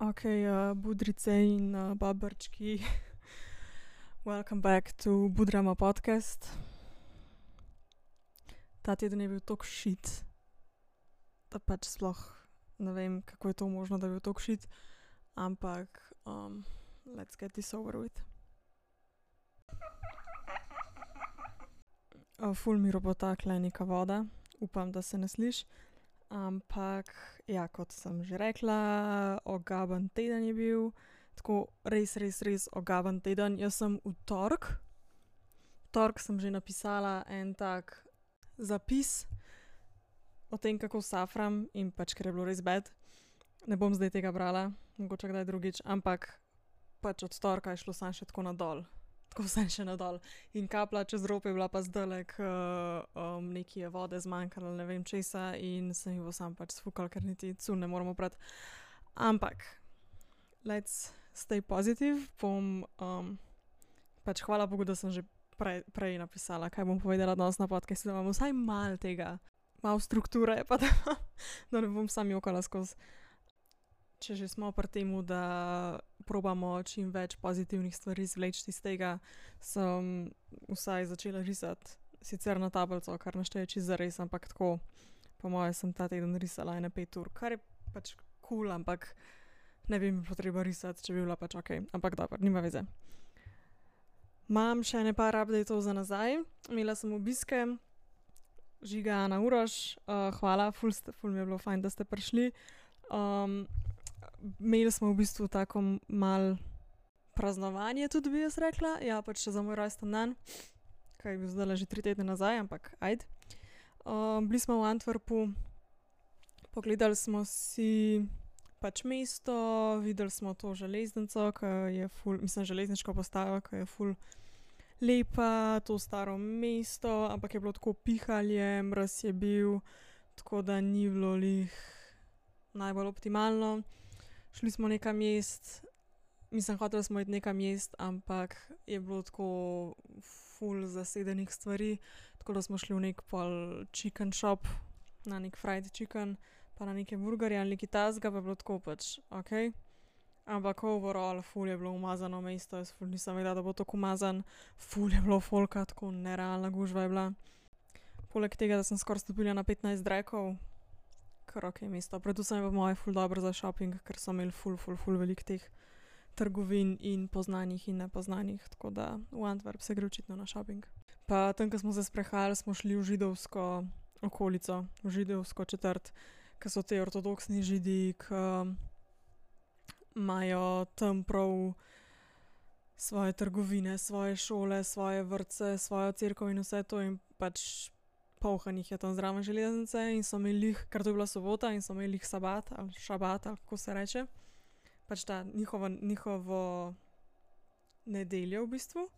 Ok, uh, budrice in uh, babrčki. Welcome back to Budrama podcast. Ta teden je bil tako šit, da pač sploh ne vem, kako je to možno, da je bil tako šit, ampak um, let's get this over with. Uh, ful mi robota, klej neka voda, upam, da se ne sliši. Ampak, ja, kot sem že rekla, ogaben teden je bil, tako res, res, res ogaben teden. Jaz sem v torek, v torek sem že napisala en tak zapis o tem, kako safram in pač, ker je bilo res bed. Ne bom zdaj tega brala, mogoče kdaj drugič, ampak pač od torka je šlo sam še tako nadol tako vse še nadol. In kapla čez rope je bila pa zdalek, uh, um, nekaj je vode zmanjkalo, ne vem česa, in sem jih sam pač sfukal, ker niti cu ne moramo prati. Ampak, let's stay positive. Bom, um, pač hvala Bogu, da sem že prej, prej napisala, kaj bom povedala danes na podkastu, da imam vsaj mal tega, malo strukture, pa da, da ne bom sam jokala skozi če že smo pri tem, da probamo čim več pozitivnih stvari izvleči iz tega, sem vsaj začela risati, sicer na tablico, kar našteje za res, ampak tako, po mojem, sem ta teden risala ene pet ur, kar je pač kul, cool, ampak ne bi mi potreba risati, če bi bila pač ok, ampak dobro, nima veze. Imam še ne par updateov za nazaj, imela sem obiske. Žiga na urož, uh, hvala, ful, ste, ful mi je bilo fajn, da ste prišli. Um, imeli smo v bistvu tako mal praznovanje, tudi bi jaz rekla, ja, pač za moj rojsten dan, kaj bi zdaj že tri tedne nazaj, ampak ajde. Uh, bili smo v Antwerpu, pogledali smo si pač mesto, videli smo to železnico, ki je ful, mislim, železniško postajo, ki je ful. Lepa, to staro mesto, ampak je bilo tako pihalje, mraz je bil, tako da ni bilo lih najbolj optimalno šli smo nekam mest, mislim, hoteli smo iti nekam mest, ampak je bilo tako full zasedenih stvari, tako da smo šli v nek pol chicken shop, na nek fried chicken, pa na neke burgerje ali neki tasga, pa je bilo tako pač ok. Ampak overall, ful je bilo umazano mesto, jaz ful nisem vedela, da bo tako umazan, ful je bilo folka, tako nerealna gužva je bila. Poleg tega, da sem skoraj stopila na 15 drekov, kar ok mesto. Predvsem je pa moje ful dobro za shopping, ker so imeli ful, ful, ful velik teh trgovin in poznanih in nepoznanih, tako da v Antwerp se gre očitno na shopping. Pa tam, ko smo se sprehajali, smo šli v židovsko okolico, v židovsko četrt, ki so te ortodoksni židi, ki imajo tam prav svoje trgovine, svoje šole, svoje vrtce, svojo crkvo in vse to in pač polhanih je tam zraven železnice in so imeli, ker to je bila sobota in so imeli sabat ali šabat, ali kako se reče, pač ta njihovo, njihovo nedeljo v bistvu.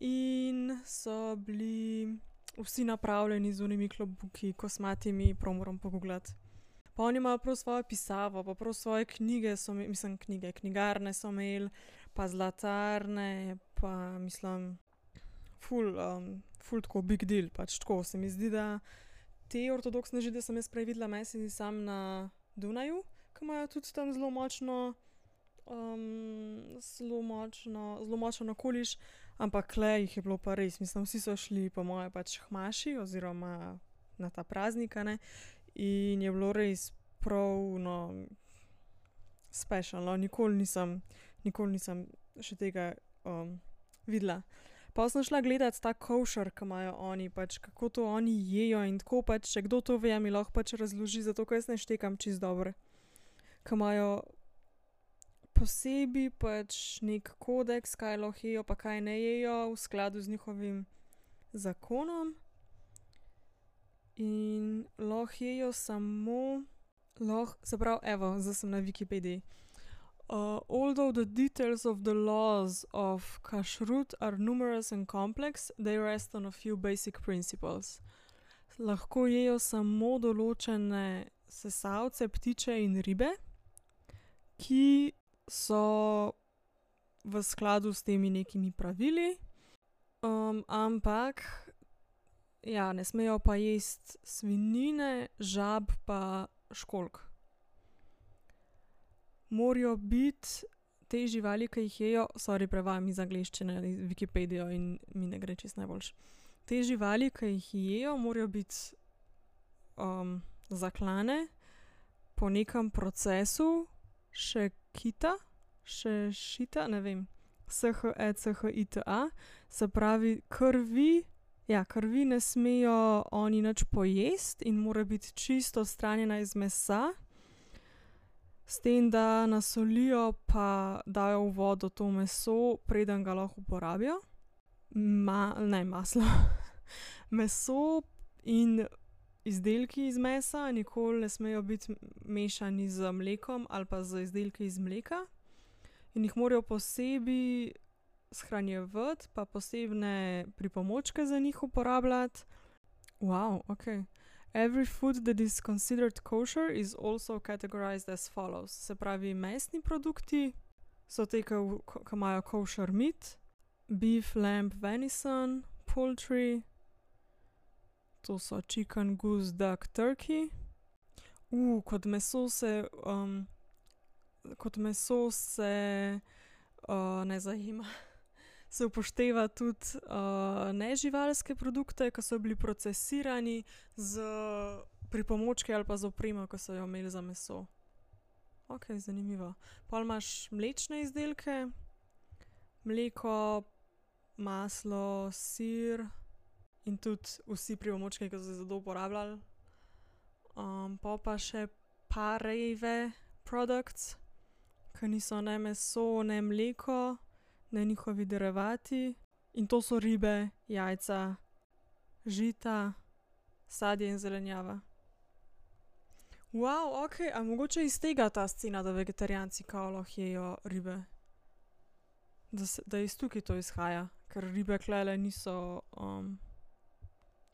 In so bili vsi napravljeni z unimi klobuki, kosmatimi, promorom pogooglati. Pa oni imajo prav svojo pisavo, pa prav svoje knjige, so, mislim, knjige, knjigarne so imeli, pa zlatarne, pa mislim, ful, um, ful tako big deal. Pač tako se mi zdi, da te ortodoksne žide sem jaz prej videla, mesi sam na Dunaju, ki imajo tudi tam zelo močno, um, zelo močno, zelo močno okoliš, ampak le jih je bilo pa res. Mislim, vsi so šli po moje pač hmaši oziroma na ta praznik, ne? in je bilo res prav, no, specialno, nikoli nisem, nikoli nisem še tega um, videla. Pa sem šla gledati ta košar, ki imajo oni, pač kako to oni jejo in tako pač, če kdo to ve, mi lahko pač razloži, zato ker jaz ne štekam čist dobro. Ki imajo posebej pač nek kodeks, kaj lahko jejo, pa kaj ne jejo, v skladu z njihovim zakonom. In lahko jejo samo, lahko, se pravi, evo, zdaj sem na Wikipediji. Uh, although the details of the laws of kashrut are numerous and complex, they rest on a few basic principles. Lahko jejo samo določene sesalce, ptiče in ribe, ki so v skladu s temi nekimi pravili, um, ampak ja, ne smejo pa jesti svinjine, žab pa školk. Morajo biti te živali, ki jih jejo, sorry, prevajam iz angleščine Wikipedijo in mi ne gre čisto najboljše. Te živali, ki jih jejo, morajo biti zaklane po nekem procesu Šekita, šešita, ne vem, S-H-E-C-H-I-T-A, se pravi krvi, ja, krvi ne smejo oni nič pojesti in mora biti čisto odstranjena iz mesa. S tem, da nasolijo pa dajo v vodo to meso, preden ga lahko uporabijo. ne maslo, meso in izdelki iz mesa nikoli ne smejo biti mešani z mlekom ali pa z izdelki iz mleka. In jih morajo posebej shranjevati pa posebne pripomočke za njih uporabljati. okej. Every food that is considered kosher is also categorized as follows. Se pravi, mesni produkti so ti, ke ke imajo kosher meat, beef, lamb, venison, poultry, to so chicken, goose, duck, turkey. kot meso se kot meso se ne zajema, se upošteva tudi neživalske produkte, ke so bili procesirani s pripomočki ali pa z opremo, ke so jo imeli za meso. Okej, zanimivo. Pol imaš mlečne izdelke, mleko, maslo, sir in tudi vsi pripomočki, ke so se za to uporabljali. pol pa še pareve products, ke niso ne meso ne mleko ne njihovi derivati. In to so ribe, jajca, žita, sadje in zelenjava. okej, a mogoče iz tega ta scena, da vegetarijanci kao lahko jejo ribe? Da da iz tukaj to izhaja, ker ribe tulele niso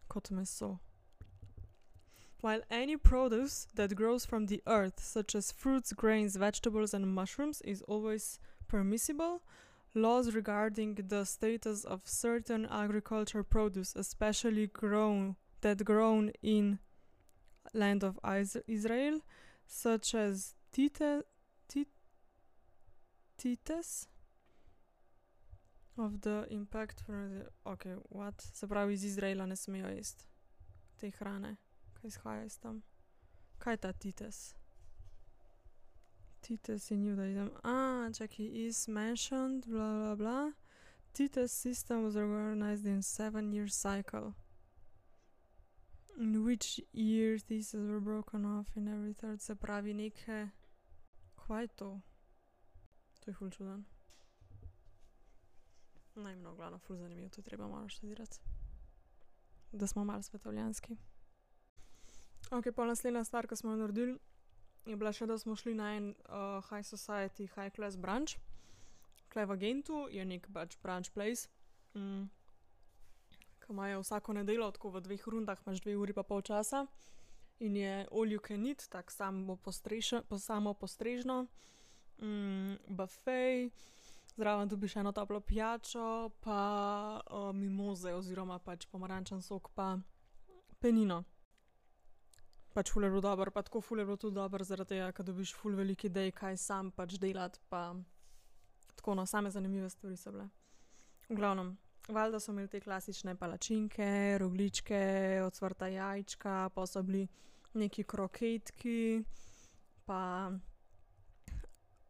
kot meso. While any produce that grows from the earth, such as fruits, grains, vegetables and mushrooms is always permissible, laws regarding the status of certain agriculture produce, especially grown, that grown in land of Israel, such as tites of the impact okej, what? Se pravi, iz Izraela ne smejo iti te hrane, ke izhaja iz tam. Kaj je ta? In Judaism, čakaj, is mentioned bla, bla, bla. system was organized in seven year cycle. In which year were broken off in every third, se pravi neke, kva je to? To je ful čudno. Ne vem, no, v glavnem ful zanimivo, to treba malo študirati. Da smo malo svetovljanski. Okej, pol naslednja stvar, ke smo jo naredili, je bila še, da smo šli na en high society, high class brunch. Tule v Gentu je neki pač brunch place, ke imajo vsako nedeljo tako v dveh rundah, imaš dve uri pa pol časa. In je all you can eat, tako samopostrežno. Bafe, zraven dobiš eno toplo pijačo pa mimoze oziroma pač pomarančni sok pa penino. Pač ful je bilo dobro pa tako ful je bilo tudi dobro zaradi tega, ke dobiš ful veliko idej, kaj sam pač delati pa tako, no, same zanimive stvari so bile. V glavnem, valjda so imeli te klasične palačinke, rogljičke, ocvrta jajčka, pol so bili neki kroketki pa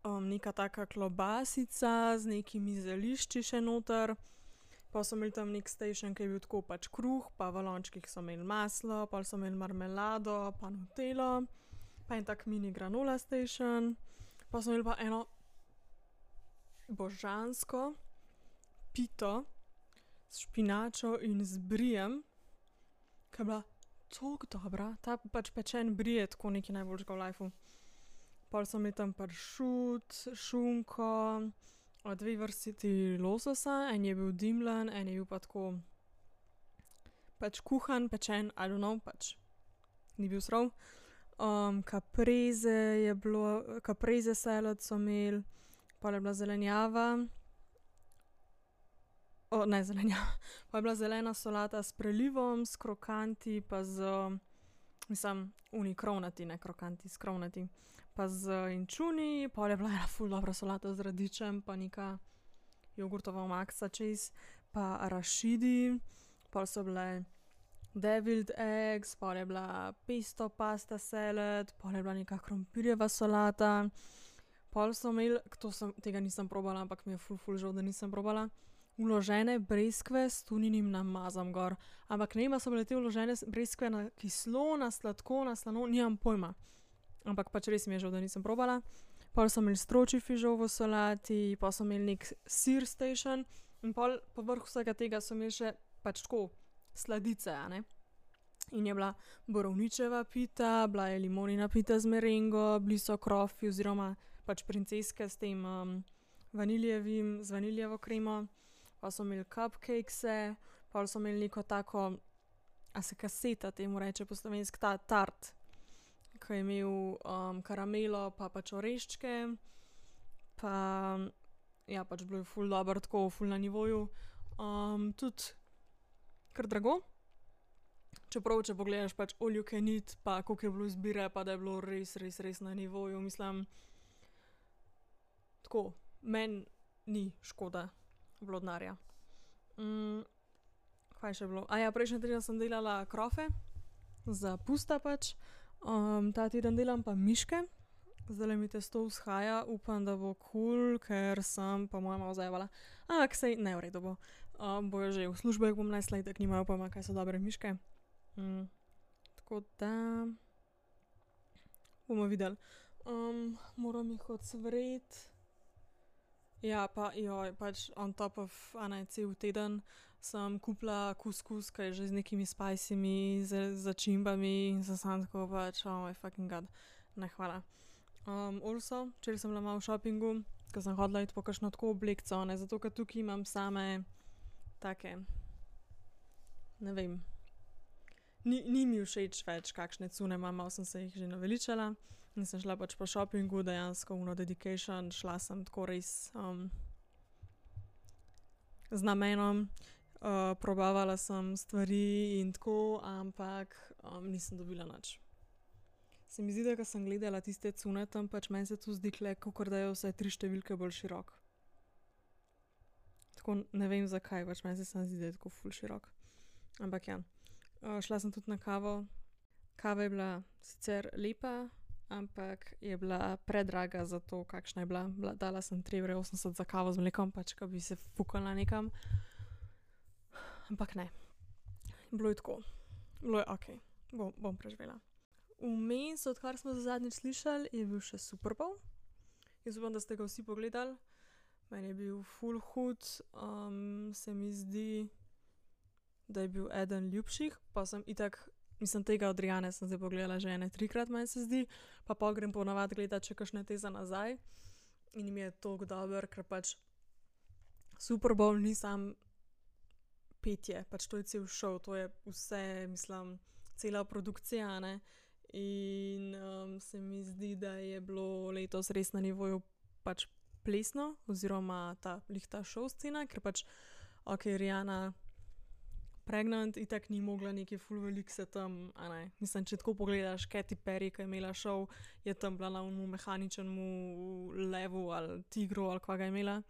neka taka klobasica z nekimi zelišči še noter. Pol so imeli tam neki station, ke je bil tako pač kruh pa v lončkih so imeli maslo, pol so imeli marmelado pa nutello pa en tak mini granola station. Pol so imeli pa eno božansko pito s špinačo in z brijem, ke je bila toliko dobra, ta pač pečen bri je tako nekaj najboljšega v lifeu. Pol so imeli tam pršut, šunko, dve vrsti lososa, en je bil dimljen, en je bil pa tako pač kuhan, pečen, I don't know, pač ni bil srov. caprese je bilo, caprese salad so imeli, pol je bila zelenjava, ne zelenjava, pol je bila zelena solata s prelivom, s krokanti pa z, mislim oni krovnati, ne krokanti, s krovnati. Pa z inčuni, pol je bila ena ful dobra solata z radičem, pa neka jogurtova maksa čez, pa arašidi, pol so bile deviled eggs, pol je bila pesto pasta salad, pol je bila neka krompirjeva solata. Pol so imeli, sem, tega nisem probala, ampak mi je ful ful žal, da nisem probala, vložene breskve s tuninim namazom gor. Ampak ne vem, a so bile te vložene breskve na kislo, na sladko, na slano, nimam pojma. Ampak pač res mi je žal, da nisem probala. Pol so imeli stročji fižol v solati, pol so imeli neki sir station in pol povrh vsega tega so imeli še pač tako sladice, a ne. In je bila borovničeva pita, bila je limonina pita z merengo, bili so krofi oziroma pač princeske s tem vanilijevim, z vanilijevo kremo. Pol so imeli cupcakese, pol so imeli neko tako, a se kaseta temu reče po slovensko, ta tart, ke je imel karamelo pa pač oreščke. Pa ja, pač bilo je ful dobro, tako ful na nivoju. tudi kar drago. Čeprav, če pogledaš pač can eat pa koliko je bilo izbire pa da je bilo res, res, res na nivoju, mislim. Tako, meni ni škoda bilo denarja. kaj še bilo, prejšnji teden sem delala krofe za pusta pač. Ta teden delam pa miške. Zdajle mi testo vzhaja, upam, da bo kul, ker sem po moje malo zajevala. Ampak saj, ne, v redu bo. bojo že, v službo jih bom nesla, itak nimajo pojma, kaj so dobre miške. tako da bomo videli. moram jih ocvreti. Ja, pa pač on top of, a ne, cel teden sem kupila kuskus, ke je že z nekimi spicimi začimbami in sem samo tako pač, oh my fucking god. Ne, hvala. also, včeraj sem bila malo v šopingu, ke sem hotela iti po kakšno tako oblekco, ne, zato ker tukaj imam same take, ne vem. Ni, ni mi všeč več, kakšne cunje imam, malo sem se jih že naveličala in sem šla pač po šopingu, dejansko ono dedication, šla sem tako res z namenom. Probavala sem stvari in tako, ampak nisem dobila nič. Se mi zdi, da ke sem gledala tiste cunje tam, pač meni se to zdi kakor da je vsaj tri številke bolj širok. Tako, ne vem, zakaj, pač meni se samo zdi, da je tako ful širok. Ampak ja. šla sem tudi na kavo. Kava je bila sicer lepa, ampak je bila predraga za to, kakšna je bila. Dala sem tri evre osemdeset za kavo z mlekom, pač ke bi se fuknila nekam. Ampak ne. Bilo je tako. Bilo je okej. bom preživela. Vmes, odkar smo se zadnjič slišali, je bil še superbowl. Jaz upam, da ste ga vsi pogledali. Meni je bil ful hud, se mi zdi, da je bil eden ljubših, pa sem itak, mislim tega od Riane sem zdaj pogledala že ene trikrat, meni se zdi. Pa pol grem po navadi gledat še kakšne te za nazaj. In mi je toliko dobro, ker pač superbowl ni samo petje, pač to je cel šov, to je vse, mislim, cela produkcija, ne. In se mi zdi, da je bilo letos res na nivoju pač plesno oziroma ta, glih ta šov scena, ker pač okej, Riana pregnant, itak ni mogla nekaj ful veliko se tam, a ne, mislim, če tako pogledaš, Katy Perry, ke je imela šov, je tam bila na onemu mehaničnemu levu ali tigru ali kva ga je imela.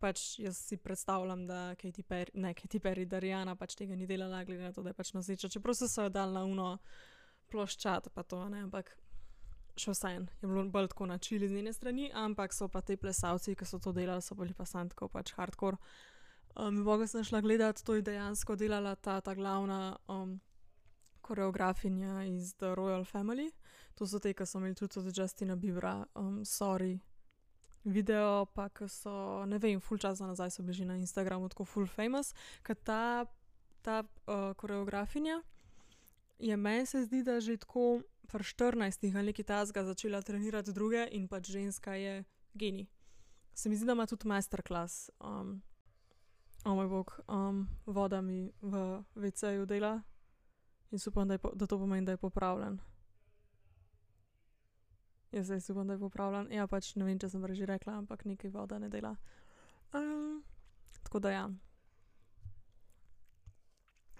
Pač jaz si predstavljam, da Katy ne Katy Perry, da Riana pač tega ni delala, glede na to, da je pač noseča, čeprav so se jo dali na ono ploščad pa to, ne, ampak še vseeno je bilo bolj tako na chill z njene strani, ampak so pa ti plesalci, ke so to delali, so bili pa samo tako pač hardcore. uboga sem šla gledat, to je dejansko delala ta ta glavna koreografinja iz The royal family. To so te, ke so imeli tudi od Justina Biebra Sorry video pa ke so, ne vem, ful časa nazaj so bili že na Instagramu tako ful famous. Ke ta, ta koreografinja je, meni se zdi, da že tako pri štirinajstih ali nekaj takega začela trenirati druge in pač ženska je genij. Se mi zdi, da ima tudi masterclass. o moj bog, voda mi v wc-ju dela. Jaz upam, da je da to pomeni, da je popravljen. Jaz res upam, da je popravljen, ja, pač ne vem, če sem prej že rekla, ampak nekaj voda ne dela. tako da ja.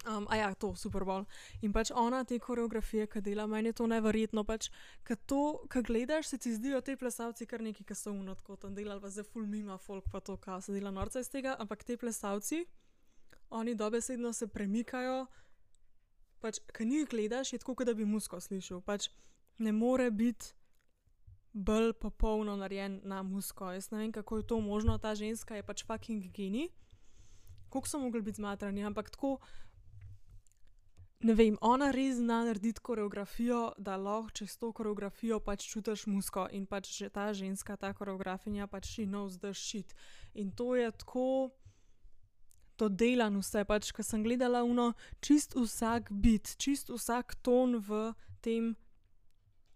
Um, a ja, to Super Bowl. In pač ona te koreografije, ki dela, meni je to neverjetno. Pač, ki to, ki gledaš, se ti zdijo te plesalci kar neki, ki so unotko tam delali, pa za full mima folk, pa to, kaj se dela norca iz tega, ampak te plesalci, oni dobesedno se premikajo. Pač, ki njih gledaš, je tako, da bi musko slišal. Pač, ne more biti bolj popolno narejen na musko. Jaz ne vem, kako je to možno, ta ženska je pač fucking geni. Kako so mogli biti zmatrani, ampak tako ne vem, ona res zna narediti koreografijo, da lahko čez to koreografijo pač čutiš musko in pač že ta ženska, ta koreografinja, pač she knows the shit. In to je tako, to delan vse, pač, ker sem gledala uno, čist vsak bit, čist vsak ton v tem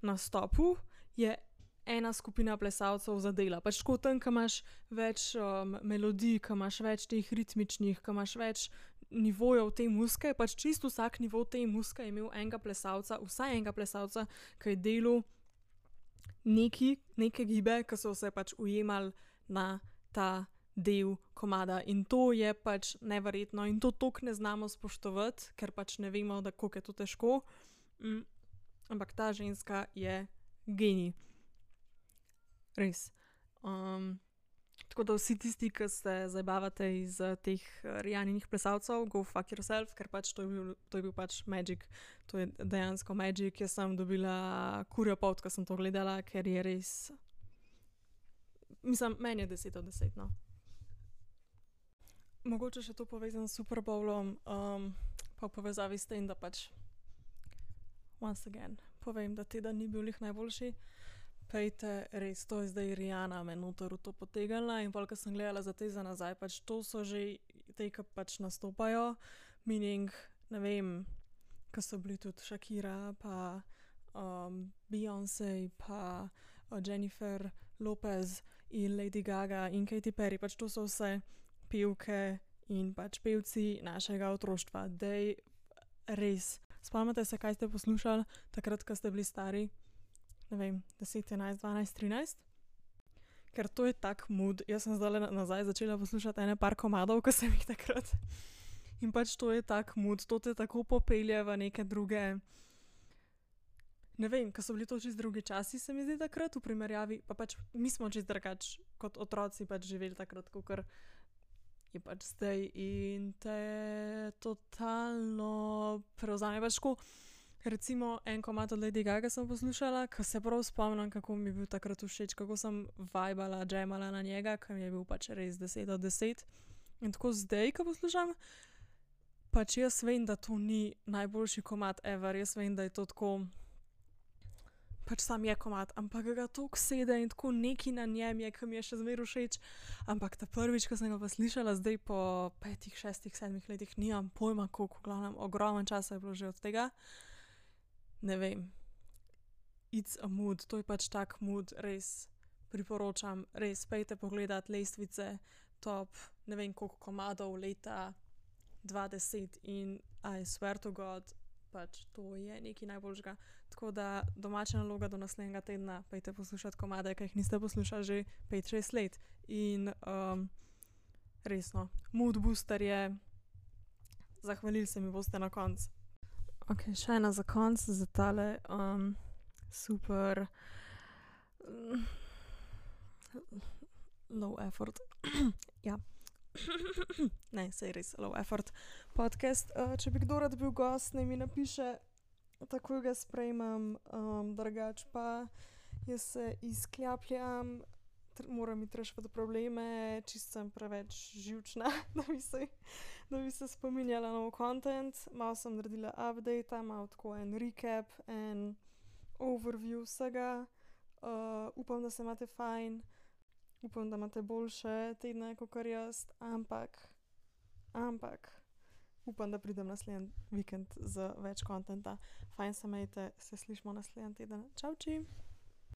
nastopu je ena skupina plesalcev zadela. Pač tako tam, kam imaš več um, melodij, kam imaš več teh ritmičnih, kam imaš več nivojev te muske, pač čisto vsak nivo te muske je imel enega plesalca, vsaj enega plesalca, ki je delal neki, neke gibe, ki so se pač ujemali na ta del komada. In to je pač neverjetno in to tok ne znamo spoštovati, ker pač ne vemo, kako je to težko. Mm, ampak ta ženska je genij. Res. Um, Tako da vsi tisti, ki se zabavate iz teh rejalnih plesalcev, go fuck yourself, ker pač to je bil, to je bil pač Magic, to je dejansko Magic. Jaz sem dobila kurjo pot, ko sem to gledala, ker je res. Mislim, meni je 10 od 10. No. Mogoče še to povezano s Super Bowlom, um, pa v povezavi s tem, da pač, once again, povem, da teden ni bil njih najboljši pejte, res to je zdaj Rijana, me noter v to potegnila in polk sem gledala za te za nazaj, pač to so že te, ki pač nastopajo, meaning, ne vem, ki so bili tudi Shakira, pa um, Beyoncé, pa uh, Jennifer Lopez in Lady Gaga in Katy Perry, pač to so vse pevke in pač pevci našega otroštva, da je res. Spomnite se, kaj ste poslušali takrat, ko ste bili stari ne vem, 10, 11, 12, 13. Ker to je tak mood. Jaz sem zdaj nazaj začela poslušati ene par komadov, ki sem jih takrat. In pač to je tak mood, to te tako popelje v neke druge. Ne vem, kaj so bili to čist drugi časi, se mi zdi takrat v primerjavi. Pa pač mi smo čist drugač kot otroci pač živeli takrat, kot je pač zdaj in te totalno prevzame. Pač ko, Recimo en komat od Lady Gaga sem poslušala, ko se prav spomnim, kako mi je bil takrat všeč, kako sem vibala, džemala na njega, ker mi je bil pač res 10 od 10. In tako zdaj, ko poslušam, pač jaz vem, da to ni najboljši komat ever, jaz vem, da je to tako. Pač sam je komat, ampak ga tako sede in tako neki na njem je, ki mi je še zmeraj všeč. Ampak ta prvič, ko sem ga slišala, zdaj po petih, šestih, sedmih letih, nimam pojma, koliko, glavno, ogromen čas je bilo že od tega ne vem, it's a mood, to je pač tak mood, res priporočam, res pejte pogledat lestvice, top, ne vem koliko komadov leta 20 in I swear to God, pač to je nekaj najboljžga. Tako da domača naloga do naslednjega tedna, pejte poslušati komade, ki jih niste poslušali že 5-6 let. In um, resno, mood booster je, zahvalili se mi boste na koncu. Ok, še ena za konec, za tale um, super, low effort. ja. ne, sej res low effort podcast. Uh, če bi kdo rad bil gost, naj mi napiše, tako ga sprejmem, um, drugač pa jaz se izklapljam, moram iti rešiti probleme, čist sem preveč živčna, da bi se da bi se spominjala na nov kontent, malo sem naredila update, malo tako en recap, en overview vsega. Uh, upam, da se imate fajn, upam, da imate boljše tedne kot jaz, ampak, ampak, upam, da pridem naslednji vikend z več kontenta. Fajn se majte, se slišmo naslednji teden. Čau, čim!